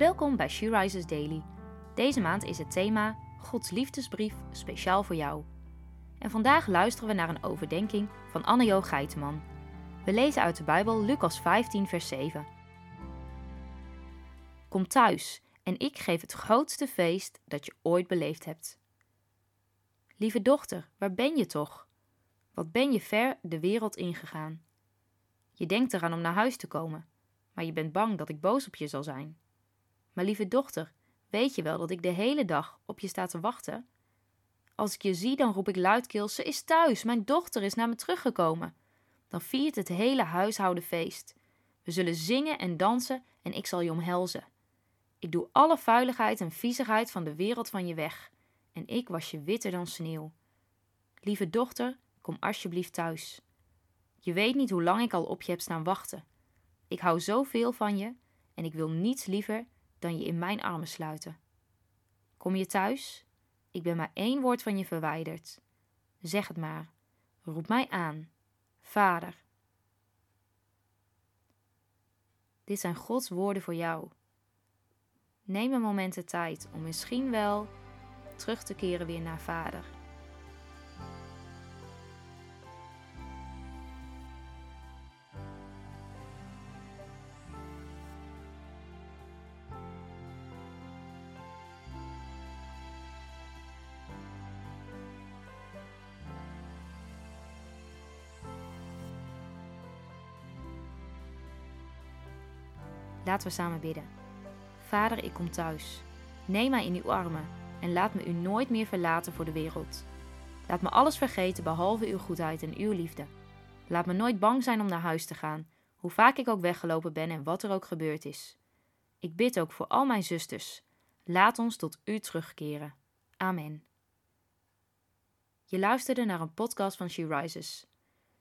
Welkom bij She Rises Daily. Deze maand is het thema Gods liefdesbrief speciaal voor jou. En vandaag luisteren we naar een overdenking van Anne-Jo Geiteman. We lezen uit de Bijbel Lucas 15, vers 7. Kom thuis en ik geef het grootste feest dat je ooit beleefd hebt. Lieve dochter, waar ben je toch? Wat ben je ver de wereld ingegaan? Je denkt eraan om naar huis te komen, maar je bent bang dat ik boos op je zal zijn. Maar lieve dochter, weet je wel dat ik de hele dag op je sta te wachten? Als ik je zie, dan roep ik luidkeels: Ze is thuis, mijn dochter is naar me teruggekomen. Dan viert het hele huishouden feest. We zullen zingen en dansen en ik zal je omhelzen. Ik doe alle vuiligheid en viezigheid van de wereld van je weg, en ik was je witter dan sneeuw. Lieve dochter, kom alsjeblieft thuis. Je weet niet hoe lang ik al op je heb staan wachten. Ik hou zoveel van je en ik wil niets liever dan je in mijn armen sluiten. Kom je thuis? Ik ben maar één woord van je verwijderd. Zeg het maar. Roep mij aan. Vader. Dit zijn Gods woorden voor jou. Neem een moment de tijd om misschien wel terug te keren weer naar Vader. Laten we samen bidden. Vader, ik kom thuis. Neem mij in uw armen en laat me u nooit meer verlaten voor de wereld. Laat me alles vergeten behalve uw goedheid en uw liefde. Laat me nooit bang zijn om naar huis te gaan, hoe vaak ik ook weggelopen ben en wat er ook gebeurd is. Ik bid ook voor al mijn zusters. Laat ons tot u terugkeren. Amen. Je luisterde naar een podcast van She Rises.